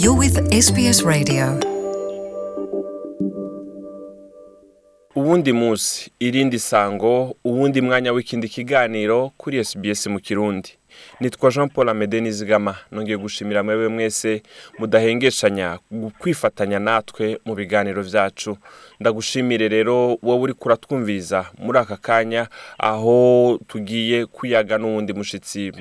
You're with SBS Radio. uwundi munsi irindi sango uwundi mwanya w'ikindi kiganiro kuri SBS mu kirundi nitwa jean paul amede nizigama nongeye gushimira mwewe mwese mudahengeshanya kwifatanya natwe mu biganiro byacu ndagushimire rero wowe uri kuratwumviriza muri aka kanya aho tugiye kuyaga n'uwundi mushyitsi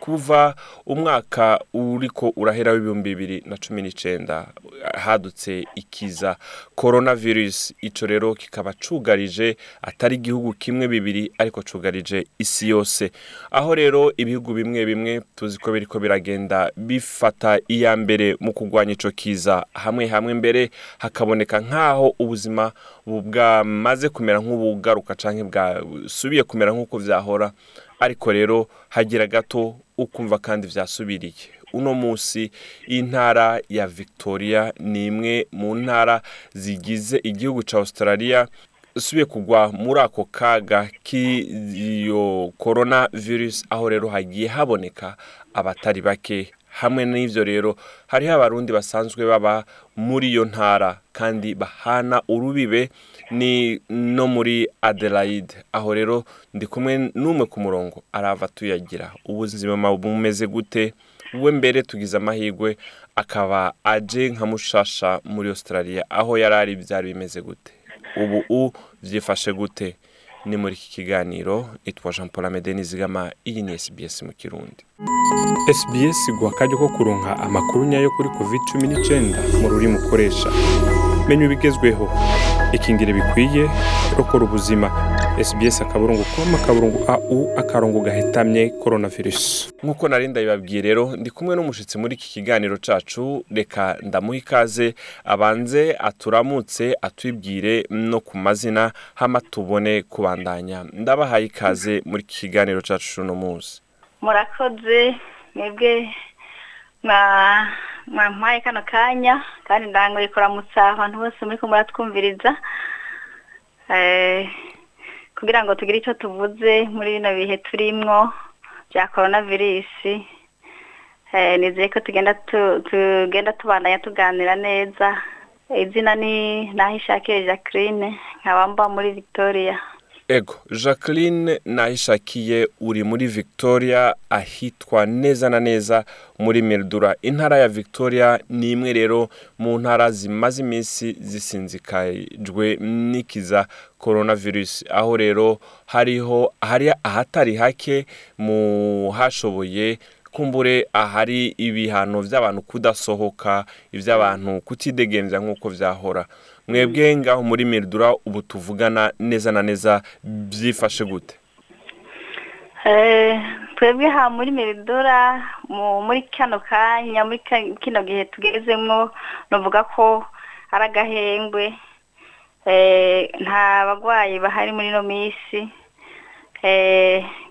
kuva umwaka uriko urahera w'ibihumbi bibiri na cumi n'icyenda hadutse ikiza korona virusi icyo rero kikaba cugarije atari igihugu kimwe bibiri ariko cugarije isi yose. Aho rero ibihugu bimwe bimwe tuzi ko biriko biragenda bifata iya mbere mu kurwanya icyo kiza. Hamwe hamwe mbere hakaboneka nk'aho ubuzima bwamaze kumera nk'ubugaruka cyangwa bwasubiye kumera nk'uko byahora ariko rero hagira gato ukumva kandi byasubiriye uno munsi intara ya victoria ni imwe mu ntara zigize igihugu cya australia usubiye kugwa muri ako kaga k'iyo korona virusi aho rero hagiye haboneka abatari bake. Hamwe n'ibyo rero hariho abarundi basanzwe baba muri iyo ntara kandi bahana urubibe ni no muri adelaide. Aho rero ndi kumwe n'umwe ku murongo arava tuyagira. Ubuzima bumeze gute? We mbere tugize amahirwe akaba aje nka mushasha muri australia. Aho yari ari byari bimeze gute? Ubu byifashe gute? Ni muri iki kiganiro itwa jean paul amede nizigama iyi ni sbs mu kirundi. Sbs guha akajya ko kuronka amakuru nyayo kuri covid cumi n'icyenda mu rurimi ukoresha. Menya ibigezweho ikingire bikwiye rokora ubuzima. Sbs akaburungu com akaburungu au akarongo gahetamye coronavirus. Nk'uko nari ndabibabwiye rero ndi kumwe n'umushyitsi muri iki kiganiro cacu. Reka ndamuha ikaze abanze aturamutse atwibwire no ku mazina hama tubone kubandanya. Ndabahaye ikaze muri iki kiganiro cacu uno munsi. Murakoze mwebwe mwampaye kano kanya kandi ndangoye kuramutsa abantu bose muri muratwumviriza kugira ngo tugire icyo tuvuze muri bino bihe turimwo bya korona virusi nizeye ko tugenda tugenda tubandanya tuganira neza. Izina ni nahishakiye jacqueline nkaba mba muri victoria. Ego. Jacqueline nahishakiye uri muri victoria ahitwa neza na neza muri meridura intara ya victoria ni imwe rero mu ntara zimaze iminsi zisinzikajwe n'ikiza korona virusi aho rero hariho hari ahatari hake mu hashoboye kumbure ahari ibihano by'abantu kudasohoka iby'abantu kutidegembya nk'uko byahora mwebwe ngaho muri meridura ubu tuvugana neza na neza byifashe gute? Twebwe ha muri meridura muri kano kanya muri kino gihe tugezemo navuga ko ari agahengwe. Nta barwayi bahari muri ino minsi.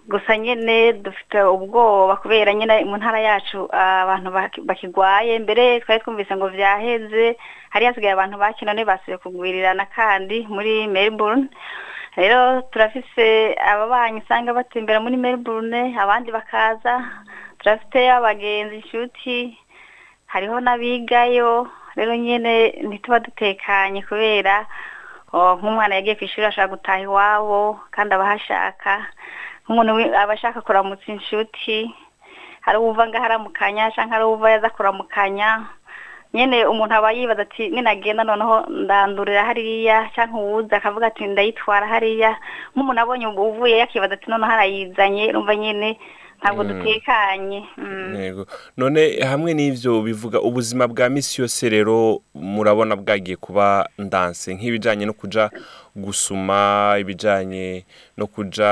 Gusa nyine dufite ubwoba kubera nyine mu ntara yacu abantu bakigwaye. Mbere twari twumvise ngo byaheze hari hasigaye abantu bakina ntibasubiye kugwirirana kandi muri melbourne. Rero turafise ababanyi usanga batembera muri melbourne abandi bakaza. Turafite abagenzi inshuti hariho n'abigayo. Rero nyine ntituba dutekanye kubera nk'umwana yagiye ku ishuri ashaka gutaha iwabo kandi aba ahashaka. Nk'umuntu aba ashaka kuramutsa inshuti hari uwuva ngaho aramukanya cyangwa hari uwuva yaza kuramukanya. Nyine umuntu aba yibaza ati ninagenda noneho ndandurira hariya? Cyangwa uwuza akavuga ati ndayitwara hariya. Nk'umuntu abonye uvuye yakibaza ati noneho arayizanye? Rumva nyine ntabwo dutekanye. Yego. None hamwe n'ibyo bivuga ubuzima bwa minsi yose rero murabona bwagiye kuba ndanse. Nk'ibijyanye no kujya gusuma ibijyanye no kujya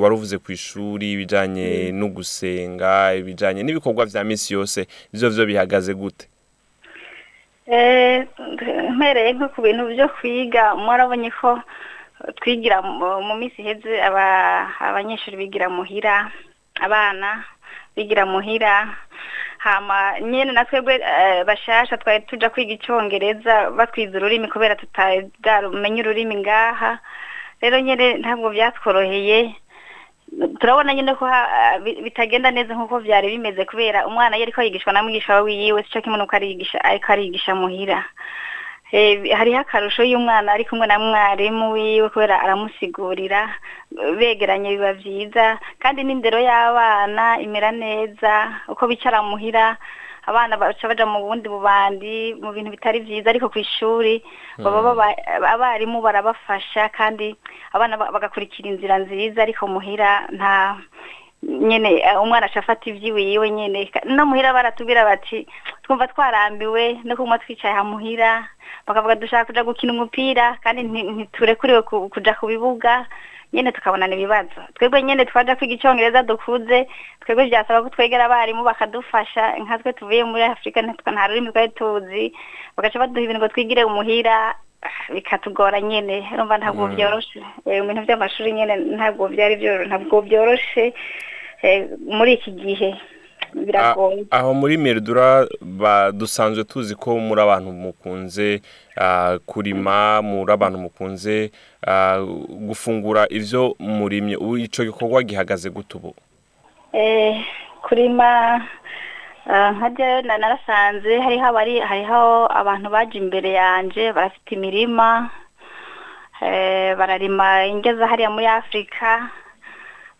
wari uvuze ku ishuri ibijyanye no gusenga ibijyanye n'ibikorwa bya minsi yose ibyo byo bihagaze gute? Mpereye nko ku bintu byo kwiga. Mwarabonye ko twigira mu minsi iheze abanyeshuri bigira muhira abana bigira muhira hama nyine na twebwe bashasha twari tuja kwiga icyongereza batwiza ururimi kubera tutamenye ururimi ngaha. Rero nyine ntabwo byatworoheye. Turabona nyine ko bitagenda neza nk'uko byari bimeze kubera umwana iyo ariko yigishwa na mwigisha wiwe sico kimwe nuko arigisha ariko arigisha muhira. Eh, hariho akarusho y'umwana ari kumwe na mwarimu wiwe kubera aramusigurira begeranye biba byiza. Kandi n'indero y'abana imera neza uko bicara muhira abana baca baja mu bundi bubandi mu bintu bitari byiza ariko ku ishuri baba baba- abarimu barabafasha kandi abana ba- bagakurikira inzira nziza ariko muhira nta nyene eh, umwana aca afata ivyiwiwe nyene. Ka- no muhira baratubwira bati twumva twarambiwe no kumwa twicaye ha muhira bakavuga dushaka kuja gukina umupira kandi nti- ntiturekuriwe ku- kuja ku bibuga. Nyene tukabonana ibibazo. Twebwe nyene twaja kwiga icongereza dukuze twebwe vyasaba ko twegera abarimu bakadufasha. Nkatwe tuvuye muri afurika nta rurimi twari tuzi. Bagaca baduha ibintu ngo twigire umuhira bikatugora nyene. Urumva ntabwo Mm. vyoroshe. Eh, vy'amashuri nyene ntabwo vyari vyo ntabwo vyoroshe. Eh, muri iki gihe biragoye. A- aho muri meridura dusanzwe tuzi ko muri abantu mukunze ah, kurima muri abantu mukunze ah, gufungura ivyo murimye. Ico gikorwa gihagaze gute ubu? Eh, kurima ah, nka jewe na- narasanze hariho abari hariho abantu baje imbere yanje barafite imirima eh, bararima ingeza hariya muri afurika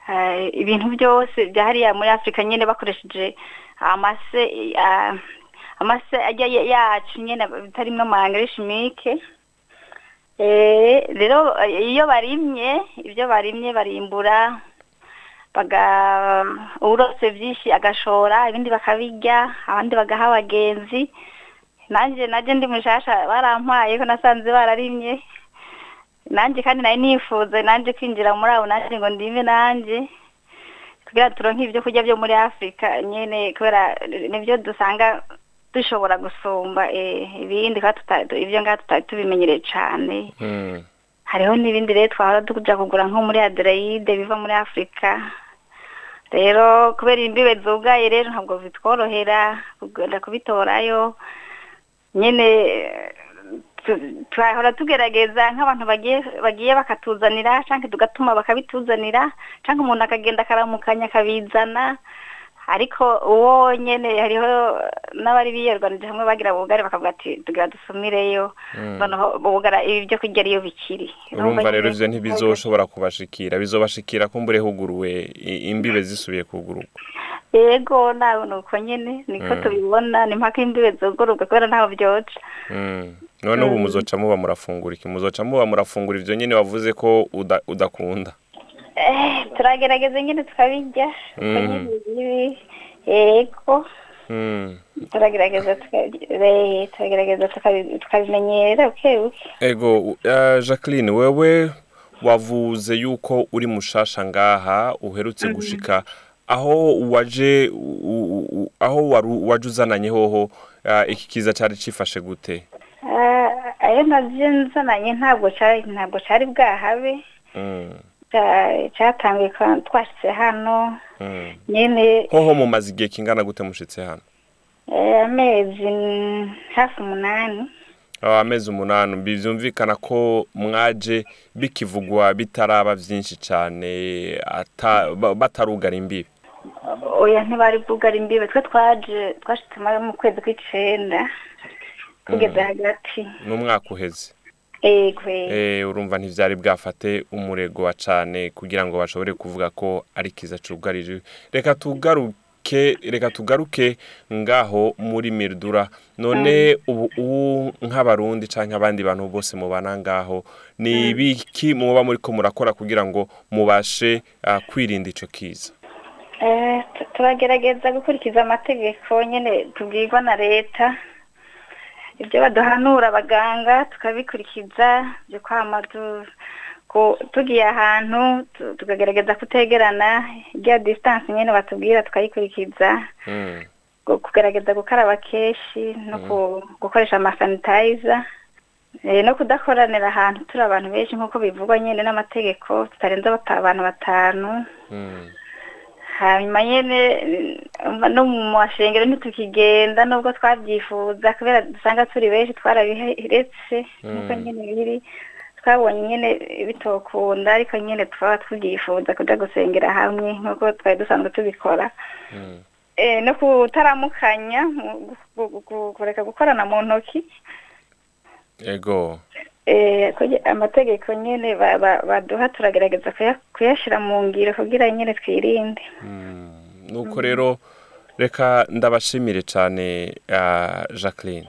eh, ibintu byose bya hariya muri afurika nyine bakoresheje amase ah, amase ajya ya- yacu nyine bitarimwo amangere shimike Eh, rero iyo barimye ibyo barimye barimbura. Baga urose byinshi agashora ibindi bakabirya abandi bagaha abagenzi. Nanjye najye ndi mushasha barampaye ko nasanze bararimye. Nanjye kandi nari nifuza nanjye kwinjira muri abo nanjye ngo ndime nanjye. Kugira turonke ibyo kurya byo muri afurika nyine kubera ni byo dusanga dushobora gusumba eh, ibindi ibyo ngaho tutari tubimenyereye cyane Mm. hariho n'ibindi rero twahora tuja kugura nko muri aderayide biva muri afurika rero kubera imbibe zugaye rero ntabwo bitworohera kugenda kubitorayo. Nyine tu- twahora tugerageza nk'abantu bagiye bakatuzanira canke tugatuma bakabituzanira canke umuntu akagenda akaramukanya akabizana. Ariko uwo nyene hariho n'abari biyerwanije hamwe bagira ubugari bakavuga ati tugira dusumireyo. Mm. noneho ubugara ibi byo kurya ariyo bikiri. Urumva rero ivyo ntibizoshobora kubashikira. Bizobashikira kumbure huguruwe imbibe zisubiye kugururwa yego nawe ni uko nyene niko Mm. tubibona ni mpaka imbibe zugururwa kubera ntaho byoca. Mm. none ubu muzoca muba murafungura iki? Muzoca muba murafungura ivyo nyene wavuze ko uda- udakunda? Eh, turagerageza nyine tukabirya uko Mm. yego. Mm. turagerageza eh, turagerageza tukabi- tukabimenyera buke buke. Ego uh, jacqueline wewe wavuze yuko uri mushasha ngaha uherutse gushika aho waje aho waje uzananye hoho uh, iki kiza cari cifashe gute? Ah, ayo navyo nzananye ntabwo cari ntabwo cari bwahabe. Kwa- twashitse hano. Mm. nyene hoho mumaze igihe kingana gute mushitse hano? Eh, amezi hafi umunani. Ah, amezi umunani. Byumvikana ko mwaje bikivugwa bitaraba byinshi cyane ata- ba- batarugara imbibi oya ntibari bwugara imbibe. Twe twaje twashitse muri mu kwezi kw'icenda tugeze hagati. N'umwaka uheze. Urumva ntivyari bwafate umurego wa cane kugira ngo bashobore kuvuga ko ari kiza cugarije. Reka tugaruke reka tugaruke ngaho muri mirdura. None ubu ubu nk'abarundi canke abandi bantu bose mubana ngaho ni ibiki muba muriko murakora kugira ngo mubashe ah, kwirinda ico kiza? Eh, tu- turagerageza gukurikiza amategeko nyene tubwirwa na leta. Ibyo baduhanura abaganga tukabikurikiza byo kwama tu- ku- tugiye ahantu tu- tukagerageza kutegerana rya distance nyene batubwira tukayikurikiza. Mm, gu- kugerageza gukaraba kenshi no ku- gukoresha amasanitayiza no kudakoranira ahantu turi abantu benshi nk'uko bivugwa nyine n'amategeko tutarenze bata- abantu batanu. Mm, hanyuma nyine eh, no mu mashengero ntitukigenda nubwo twabyifuza kubera dusanga turi benshi twarabiretse nk'uko Mm. nyine biri twabonye nyine bitokunda ariko nyine twaba tubyifuza kuja gusengera hamwe nk'uko twari dusanzwe tubikora. Eh, no kutaramukanya kureka gukorana mu ntoki. Ego. kuge- amategeko nyine ba- ba- baduha turagerageza kuya- kuyashira mu ngiro kugira nyine twirinde. Nuko rero reka ndabashimire cyane ah, jacqueline.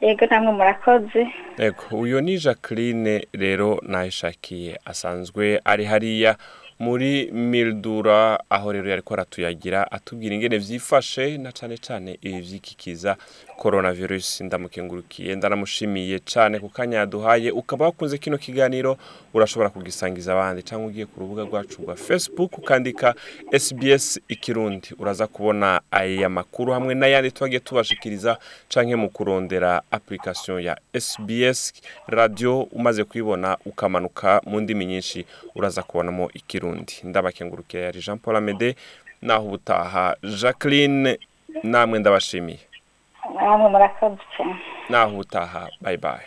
Yego namwe murakoze. Ego uyu ni jacqueline rero nayishakiye asanzwe ari hariya muri mildura aho rero yariko aratuyagira atubwira ingene vyifashe na cane cane ibi vyikikiza coronavirus. Ndamukengurukiye ndanamushimiye cane ku kanya yaduhaye. Ukaba wakunze kino kiganiro urashobora kugisangiza abandi cyangwa ugiye ku rubuga rwacu rwa facebook ukandika sbs ikirundi. Uraza kubona aya makuru hamwe n'ayandi twagiye tubashikiriza canke mu kurondera application ya sbs radio. Umaze kuyibona ukamanuka mu ndimi nyinshi uraza kubonamo ikirundi. Ndabakengurukiye yari jean paul amede naho ubutaha jacqueline namwe ndabashimiye namwe murakoze naho ubutaha bye bye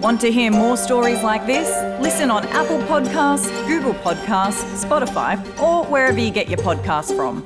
Want to hear more stories like this? Listen on Apple Podcasts, Google Podcasts, Spotify, or wherever you get your podcasts from.